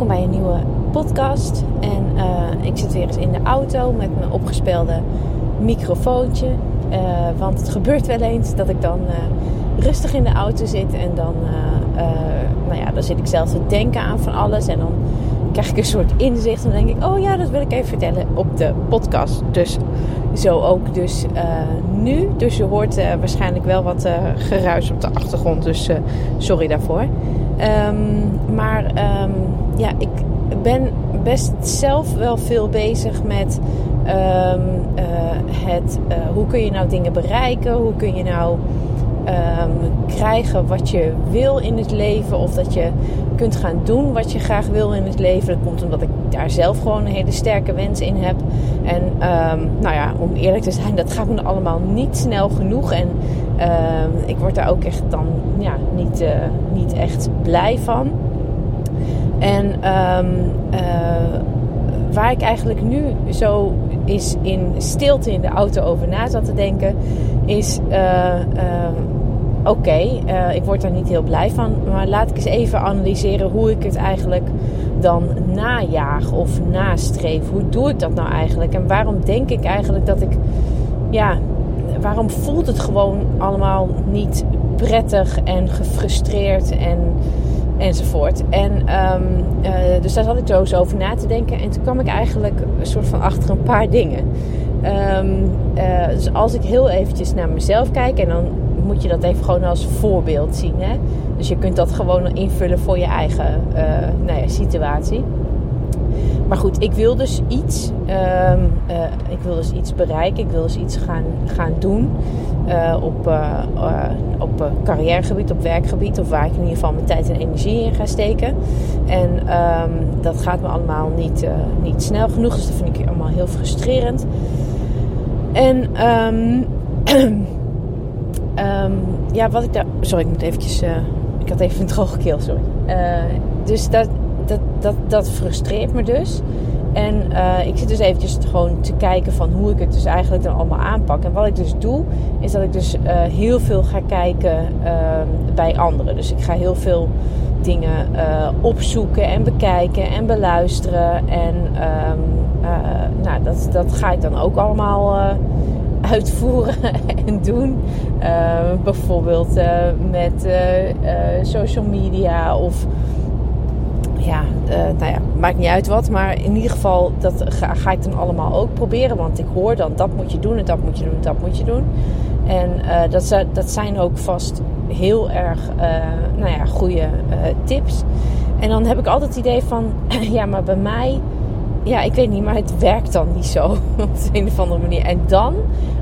Welkom bij een nieuwe podcast. En uh, ik zit weer eens in de auto met mijn opgespelde microfoontje. Uh, want het gebeurt wel eens dat ik dan uh, rustig in de auto zit en dan, nou ja, dan zit ik zelf te denken aan van alles. En dan krijg ik een soort inzicht en dan denk ik, oh ja, dat wil ik even vertellen op de podcast. Dus zo ook dus nu. Dus je hoort waarschijnlijk wel wat geruis op de achtergrond. Dus sorry daarvoor. Um, maar um, ja, ik ben best zelf wel veel bezig met um, uh, het, uh, hoe kun je nou dingen bereiken? Hoe kun je nou krijgen wat je wil in het leven? Of dat je kunt gaan doen wat je graag wil in het leven. Dat komt omdat ik daar zelf gewoon een hele sterke wens in heb. En nou ja, om eerlijk te zijn, dat gaat me allemaal niet snel genoeg. En ik word daar ook echt dan ja, niet, uh, niet echt blij van. En um, uh, waar ik eigenlijk nu zo is in stilte in de auto over na zat te denken, is uh, oké, okay, ik word daar niet heel blij van, maar laat ik eens even analyseren hoe ik het eigenlijk dan najaag of nastreef. Hoe doe ik dat nou eigenlijk? En waarom denk ik eigenlijk dat ik, ja, waarom voelt het gewoon allemaal niet prettig en gefrustreerd en enzovoort. En um, uh, dus daar zat ik zo eens over na te denken. En toen kwam ik eigenlijk een soort van achter een paar dingen. Um, uh, dus als ik heel eventjes naar mezelf kijk en dan moet je dat even gewoon als voorbeeld zien. Hè? Dus je kunt dat gewoon invullen voor je eigen uh, nou ja, situatie. Maar goed, ik wil dus iets. Um, uh, ik wil dus iets bereiken. Ik wil dus iets gaan, gaan doen. Uh, op, uh, op carrièregebied, op werkgebied. Of waar ik in ieder geval mijn tijd en energie in ga steken. En um, dat gaat me allemaal niet, niet snel genoeg. Dus dat vind ik allemaal heel frustrerend. En um, ja, wat ik daar. Sorry, ik moet eventjes. ik had even een droge keel, sorry. dus dat, dat, dat, dat frustreert me dus. En uh, ik zit dus eventjes gewoon te kijken van hoe ik het dus eigenlijk dan allemaal aanpak. En wat ik dus doe, is dat ik dus uh, heel veel ga kijken uh, bij anderen. Dus ik ga heel veel dingen opzoeken en bekijken en beluisteren. En um, nou, dat, dat ga ik dan ook allemaal uitvoeren en doen. bijvoorbeeld met social media of ja, uh, nou ja, maakt niet uit wat. Maar in ieder geval, dat ga, ik dan allemaal ook proberen. Want ik hoor dan, dat moet je doen en dat moet je doen en dat moet je doen. En uh, dat, dat zijn ook vast heel erg, uh, nou ja, goede tips. En dan heb ik altijd het idee van, ja, maar bij mij ja, ik weet niet, maar het werkt dan niet zo op een of andere manier. En dan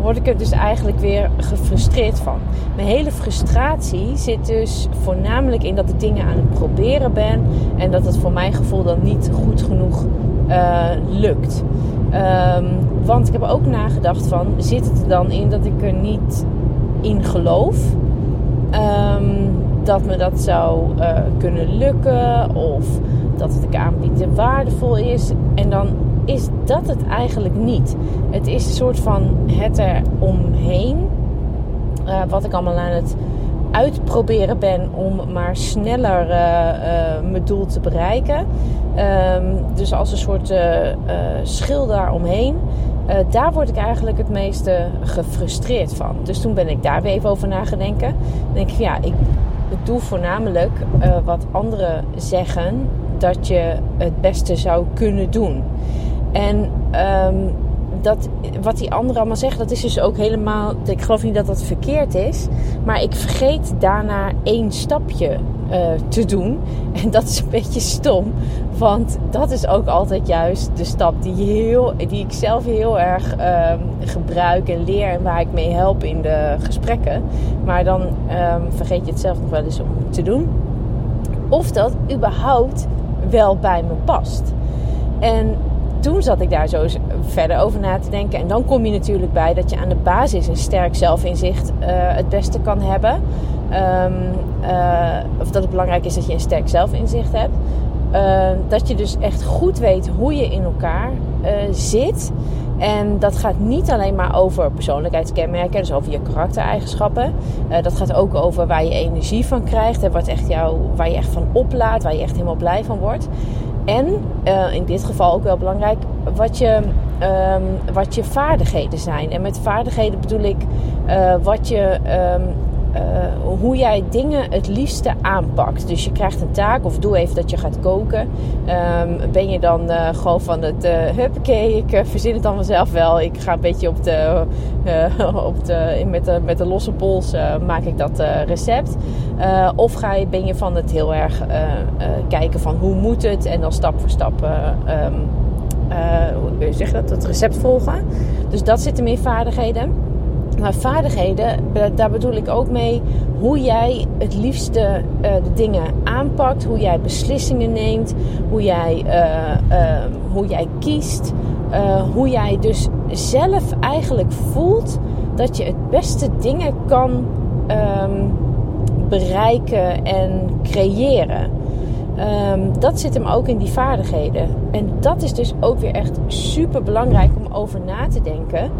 word ik er dus eigenlijk weer gefrustreerd van. Mijn hele frustratie zit dus voornamelijk in dat ik dingen aan het proberen ben en dat het voor mijn gevoel dan niet goed genoeg uh, lukt. Um, want ik heb ook nagedacht van, zit het er dan in dat ik er niet in geloof? Um, dat me dat zou uh, kunnen lukken of dat wat ik aanbied waardevol is. En dan is dat het eigenlijk niet. Het is een soort van het er omheen. Uh, wat ik allemaal aan het uitproberen ben om maar sneller uh, mijn doel te bereiken. Um, dus als een soort schil daaromheen. daar word ik eigenlijk het meeste gefrustreerd van. Dus toen ben ik daar weer even over na. Dan denk ik, ja, ik doe voornamelijk wat anderen zeggen dat je het beste zou kunnen doen. En um, dat, wat die anderen allemaal zeggen, dat is dus ook helemaal. Ik geloof niet dat dat verkeerd is. Maar ik vergeet daarna één stapje uh, te doen. En dat is een beetje stom. Want dat is ook altijd juist de stap die, heel, die ik zelf heel erg uh, gebruik en leer. En waar ik mee help in de gesprekken. Maar dan um, vergeet je het zelf nog wel eens om te doen. Of dat überhaupt wel bij me past. En toen zat ik daar zo verder over na te denken. En dan kom je natuurlijk bij dat je aan de basis een sterk zelfinzicht uh, het beste kan hebben. Um, uh, of dat het belangrijk is dat je een sterk zelfinzicht hebt. Uh, dat je dus echt goed weet hoe je in elkaar zit. En dat gaat niet alleen maar over persoonlijkheidskenmerken, dus over je karaktereigenschappen. Dat gaat ook over waar je energie van krijgt en wat echt jou, waar je echt van oplaat, waar je echt helemaal blij van wordt. En uh, in dit geval ook wel belangrijk, wat je, um, wat je vaardigheden zijn. En met vaardigheden bedoel ik uh, wat je um, uh, hoe jij dingen het liefste aanpakt. Dus je krijgt een taak of doe even dat je gaat koken. Um, ben je dan uh, gewoon van het uh, huppakee, ik verzin het dan vanzelf wel. Ik ga een beetje op de, op de, met, de, met de losse pols maak ik dat recept. of ga je, ben je van het heel erg kijken van hoe moet het en dan stap voor stap... Hoe zeg je dat? Het recept volgen. Dus dat zit er meer vaardigheden. Maar vaardigheden, daar bedoel ik ook mee hoe jij het liefste uh, de dingen aanpakt, hoe jij beslissingen neemt, hoe jij, uh, uh, hoe jij kiest, hoe jij dus zelf eigenlijk voelt dat je het beste dingen kan um, bereiken en creëren. Um, dat zit hem ook in die vaardigheden. En dat is dus ook weer echt super belangrijk over na te denken.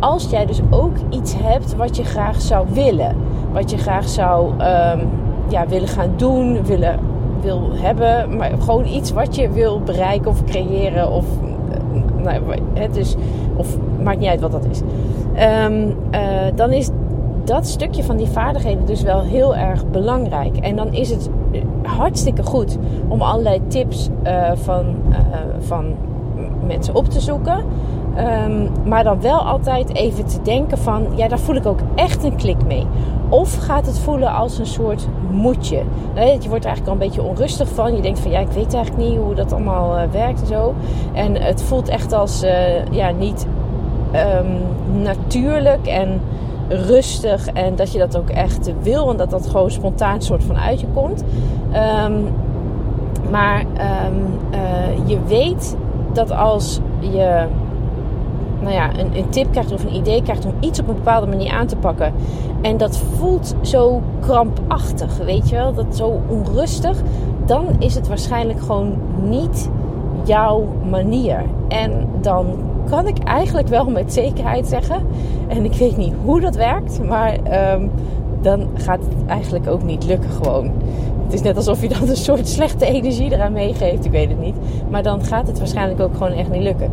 Als jij dus ook iets hebt wat je graag zou willen. Wat je graag zou um, ja, willen gaan doen, willen, wil hebben. Maar gewoon iets wat je wil bereiken of creëren. Of, eh, nou, het is, of maakt niet uit wat dat is. Um, uh, dan is dat stukje van die vaardigheden dus wel heel erg belangrijk. En dan is het hartstikke goed om allerlei tips uh, van, uh, van mensen op te zoeken. Um, maar dan wel altijd even te denken van, ja, daar voel ik ook echt een klik mee. Of gaat het voelen als een soort moedje? Je wordt er eigenlijk al een beetje onrustig van. Je denkt van, ja, ik weet eigenlijk niet hoe dat allemaal uh, werkt en zo. En het voelt echt als, ja, niet um, natuurlijk en rustig en dat je dat ook echt wil en dat dat gewoon spontaan soort van uit je komt. Um, maar uh, je weet dat als je nou ja, een, een, tip krijgt of een idee krijgt om iets op een bepaalde manier aan te pakken. En dat voelt zo krampachtig, weet je wel, dat zo onrustig. Dan is het waarschijnlijk gewoon niet jouw manier. En dan kan ik eigenlijk wel met zekerheid zeggen. En ik weet niet hoe dat werkt, maar um, dan gaat het eigenlijk ook niet lukken gewoon. Het is net alsof je dan een soort slechte energie eraan meegeeft. Ik weet het niet. Maar dan gaat het waarschijnlijk ook gewoon echt niet lukken.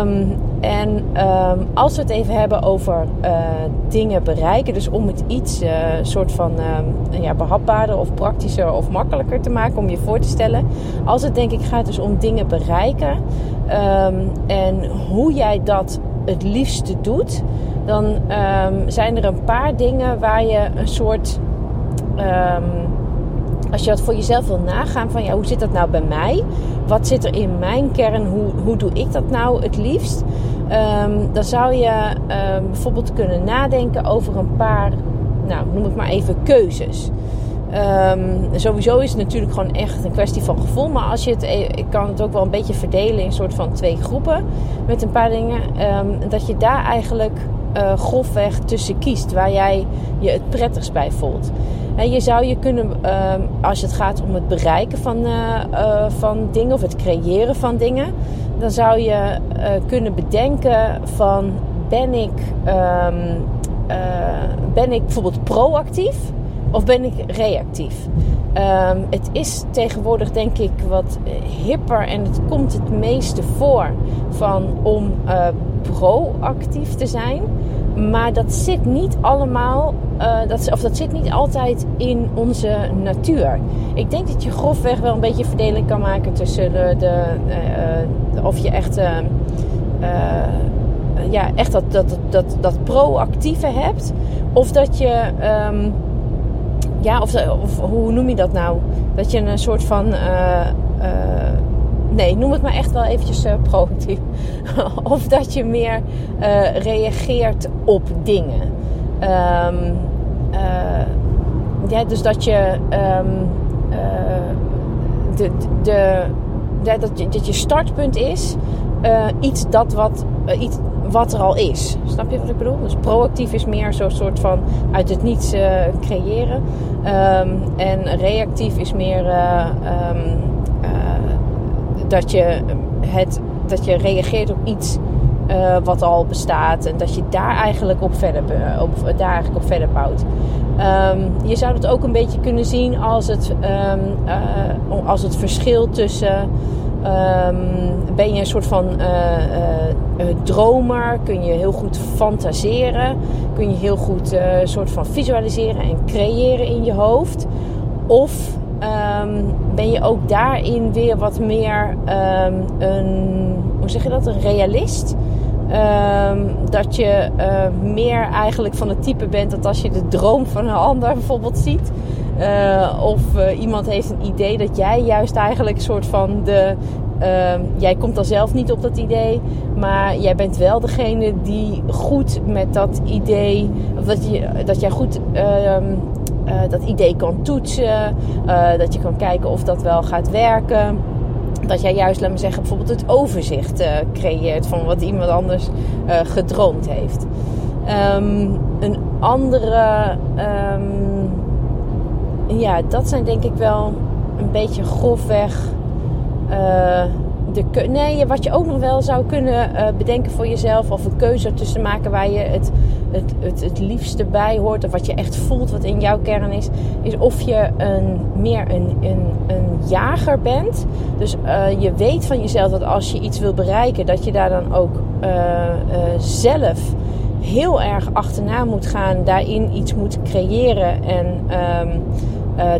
Um, en um, als we het even hebben over uh, dingen bereiken, dus om het iets uh, soort van uh, ja, behapbaarder of praktischer of makkelijker te maken om je voor te stellen. Als het denk ik gaat dus om dingen bereiken um, en hoe jij dat het liefste doet, dan zijn er een paar dingen waar je een soort als je dat voor jezelf wil nagaan van ja, hoe zit dat nou bij mij? Wat zit er in mijn kern? Hoe, hoe doe ik dat nou het liefst? Um, dan zou je um, bijvoorbeeld kunnen nadenken over een paar, nou noem het maar even, keuzes. Um, sowieso is het natuurlijk gewoon echt een kwestie van gevoel. Maar als je het, e- ik kan het ook wel een beetje verdelen in een soort van twee groepen met een paar dingen. dat je daar eigenlijk uh, grofweg tussen kiest waar jij je het prettigst bij voelt. Je zou je kunnen, uh, als het gaat om het bereiken van, uh, uh, van dingen of het creëren van dingen, dan zou je kunnen bedenken van ben ik, um, ben ik bijvoorbeeld proactief of ben ik reactief? Um, het is tegenwoordig denk ik wat hipper en het komt het meeste voor van om proactief te zijn. Maar dat zit niet allemaal, uh, dat, of dat zit niet altijd in onze natuur. Ik denk dat je grofweg wel een beetje verdeling kan maken tussen de, de uh, of je echt, ja, echt dat, dat, dat, dat proactieve hebt. Of dat je, um, ja, of, of, hoe noem je dat nou? Dat je een soort van nee, noem het maar echt wel eventjes uh, proactief. of dat je meer uh, reageert op dingen. Um, uh, ja, dus dat je um, de, de, dat, je, dat je startpunt is iets dat wat, iets wat er al is. Snap je wat ik bedoel? Dus proactief is meer zo'n soort van uit het niets creëren. Ehm, en reactief is meer ehm, dat, je het, dat je reageert op iets uh, wat al bestaat. En dat je daar eigenlijk op verder, op, daar eigenlijk op verder bouwt. Um, je zou het ook een beetje kunnen zien als het, um, uh, als het verschil tussen. Um, ben je een soort van uh, dromer? Kun je heel goed fantaseren? Kun je heel goed soort van visualiseren en creëren in je hoofd? Of ben je ook daarin weer wat meer een, hoe zeg je dat, een realist? Ehm, dat je uh, meer eigenlijk van het type bent dat als je de droom van een ander bijvoorbeeld ziet. Uh, of uh, iemand heeft een idee dat jij juist eigenlijk een soort van de. Ehm, jij komt dan zelf niet op dat idee, maar jij bent wel degene die goed met dat idee. Of dat, je, dat jij goed ehm, dat idee kan toetsen. dat je kan kijken of dat wel gaat werken dat jij juist, laat me zeggen, bijvoorbeeld het overzicht uh, creëert van wat iemand anders gedroomd heeft. Um, een andere, um, ja, dat zijn denk ik wel een beetje grofweg de nee, wat je ook nog wel zou kunnen bedenken voor jezelf. Of een keuze tussen maken waar je het, het, het, het liefste bij hoort. Of wat je echt voelt, wat in jouw kern is. Is of je een, meer een, een, een jager bent. Dus uh, je weet van jezelf dat als je iets wil bereiken, dat je daar dan ook uh, zelf heel erg achterna moet gaan. Daarin iets moet creëren en um,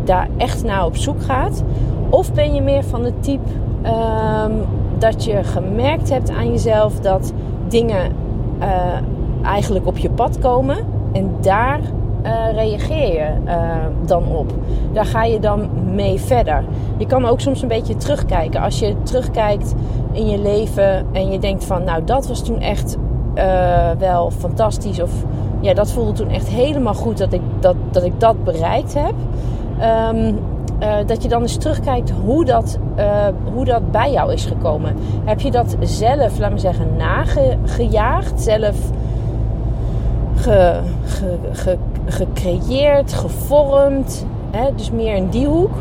daar echt naar op zoek gaat. Of ben je meer van het type Um, dat je gemerkt hebt aan jezelf dat dingen eigenlijk op je pad komen. En daar uh, reageer je uh, dan op. Daar ga je dan mee verder. Je kan ook soms een beetje terugkijken. Als je terugkijkt in je leven en je denkt van, nou dat was toen echt wel fantastisch. Of ja, dat voelde toen echt helemaal goed dat ik dat, dat, ik dat bereikt heb. Uh, dat je dan eens terugkijkt hoe dat, hoe dat bij jou is gekomen. Heb je dat zelf, laat me zeggen, nagejaagd? Zelf ge, ge, ge, gecreëerd, gevormd? Hè? Dus meer in die hoek.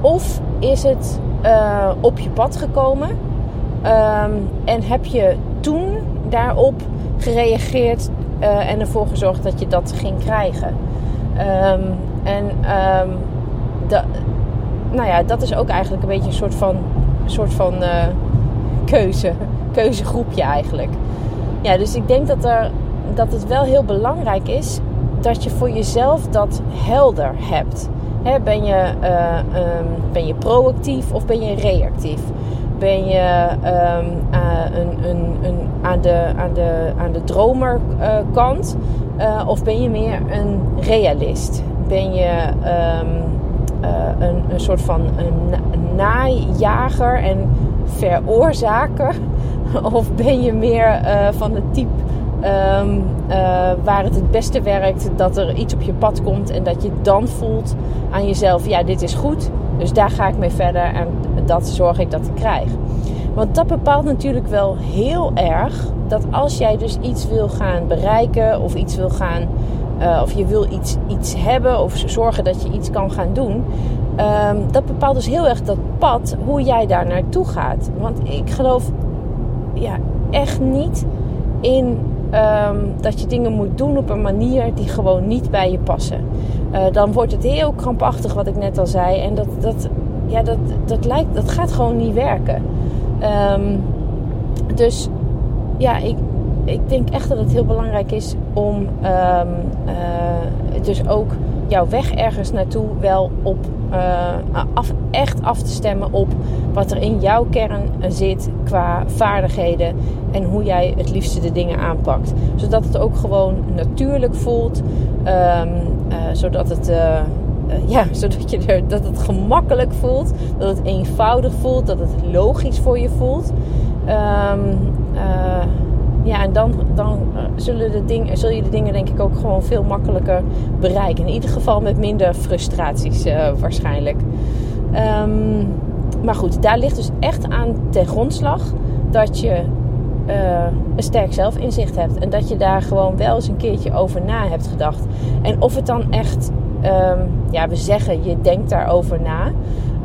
Of is het uh, op je pad gekomen? Um, en heb je toen daarop gereageerd en ervoor gezorgd dat je dat ging krijgen? Um, en um, dat, nou ja, dat is ook eigenlijk een beetje een soort van, soort van uh, keuze. Keuzegroepje eigenlijk. Ja, dus ik denk dat, er, dat het wel heel belangrijk is dat je voor jezelf dat helder hebt. ben, je, uh, um, ben je proactief of ben je reactief? Ben je um, uh, een, een, een, aan, de, aan, de, aan de dromerkant of ben je meer een realist? Ben je uh, een, een soort van een najager en veroorzaker? Of ben je meer uh, van het type um, uh, waar het het beste werkt dat er iets op je pad komt en dat je dan voelt aan jezelf: ja, dit is goed, dus daar ga ik mee verder en dat zorg ik dat ik krijg. Want dat bepaalt natuurlijk wel heel erg dat als jij dus iets wil gaan bereiken of iets wil gaan uh, of je wil iets, iets hebben of zorgen dat je iets kan gaan doen. Um, dat bepaalt dus heel erg dat pad, hoe jij daar naartoe gaat. Want ik geloof ja, echt niet in um, dat je dingen moet doen op een manier die gewoon niet bij je passen. Uh, dan wordt het heel krampachtig, wat ik net al zei. En dat, dat, ja, dat, dat, lijkt, dat gaat gewoon niet werken. Um, dus ja, ik, ik denk echt dat het heel belangrijk is om um, uh, dus ook jouw weg ergens naartoe wel op af, echt af te stemmen op wat er in jouw kern zit qua vaardigheden en hoe jij het liefste de dingen aanpakt. Zodat het ook gewoon natuurlijk voelt, um, uh, zodat het. Uh, ja, zodat je er, dat het gemakkelijk voelt, dat het eenvoudig voelt, dat het logisch voor je voelt. Um, ja, en dan, dan eh, zullen de dingen, zul je de dingen denk ik ook gewoon veel makkelijker bereiken. In ieder geval met minder frustraties waarschijnlijk. Um, maar goed, daar ligt dus echt aan ten grondslag dat je een sterk zelfinzicht hebt. En dat je daar gewoon wel eens een keertje over na hebt gedacht. En of het dan echt, ehm, ja, we zeggen je denkt daarover na.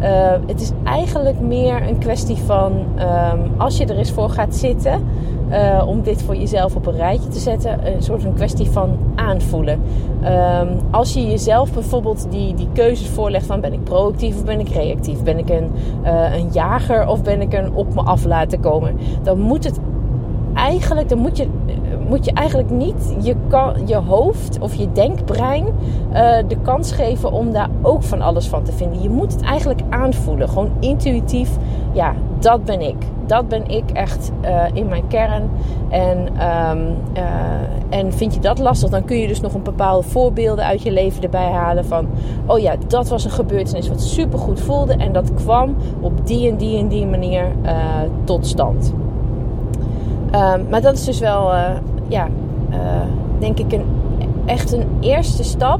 Uh, het is eigenlijk meer een kwestie van um, als je er eens voor gaat zitten. Uh, om dit voor jezelf op een rijtje te zetten. Een soort van kwestie van aanvoelen. Um, als je jezelf bijvoorbeeld die, die keuzes voorlegt van ben ik proactief of ben ik reactief? Ben ik een, uh, een jager of ben ik een op me af laten komen? Dan moet het eigenlijk, dan moet je, moet je eigenlijk niet je, je hoofd of je denkbrein uh, de kans geven om daar ook van alles van te vinden. Je moet het eigenlijk aanvoelen. Gewoon intuïtief. Ja, dat ben ik. Dat ben ik echt uh, in mijn kern. En, um, uh, en vind je dat lastig, dan kun je dus nog een bepaalde voorbeelden uit je leven erbij halen. Van, oh ja, dat was een gebeurtenis wat super goed voelde. En dat kwam op die en die en die manier tot stand. Um, maar dat is dus wel, ja, denk ik, een, echt een eerste stap.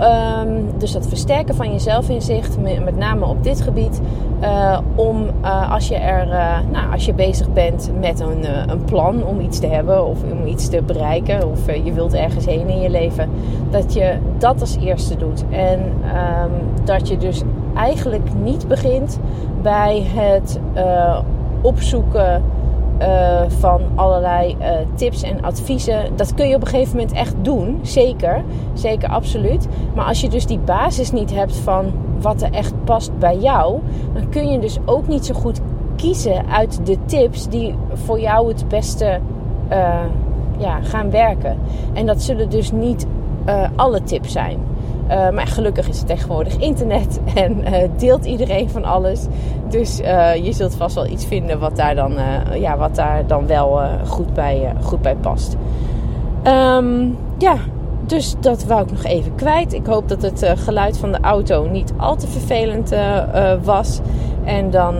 Um, dus dat versterken van je zelfinzicht, met name op dit gebied. Uh, om als je er, nou, als je bezig bent met een, een plan om iets te hebben of om iets te bereiken, of je wilt ergens heen in je leven, dat je dat als eerste doet. En um, dat je dus eigenlijk niet begint bij het opzoeken uh, van allerlei uh, tips en adviezen. Dat kun je op een gegeven moment echt doen. Zeker. Zeker, absoluut. Maar als je dus die basis niet hebt van wat er echt past bij jou, dan kun je dus ook niet zo goed kiezen uit de tips die voor jou het beste uh, ja, gaan werken. En dat zullen dus niet alle tips zijn. Uh, maar gelukkig is het tegenwoordig internet en uh, deelt iedereen van alles. Dus uh, je zult vast wel iets vinden wat daar dan, ja, wat daar dan wel goed, bij, goed bij past. Um, ja, dus dat wou ik nog even kwijt. Ik hoop dat het geluid van de auto niet al te vervelend was. En dan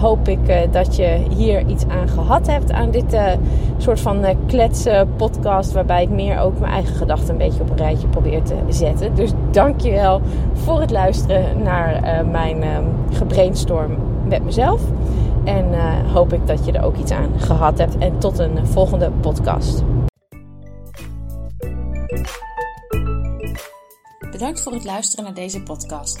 hoop ik uh, dat je hier iets aan gehad hebt aan dit uh, soort van uh, kletsen podcast. Waarbij ik meer ook mijn eigen gedachten een beetje op een rijtje probeer te zetten. Dus dankjewel voor het luisteren naar mijn ehm, gebrainstorm met mezelf. En hoop ik dat je er ook iets aan gehad hebt. En tot een volgende podcast. Bedankt voor het luisteren naar deze podcast.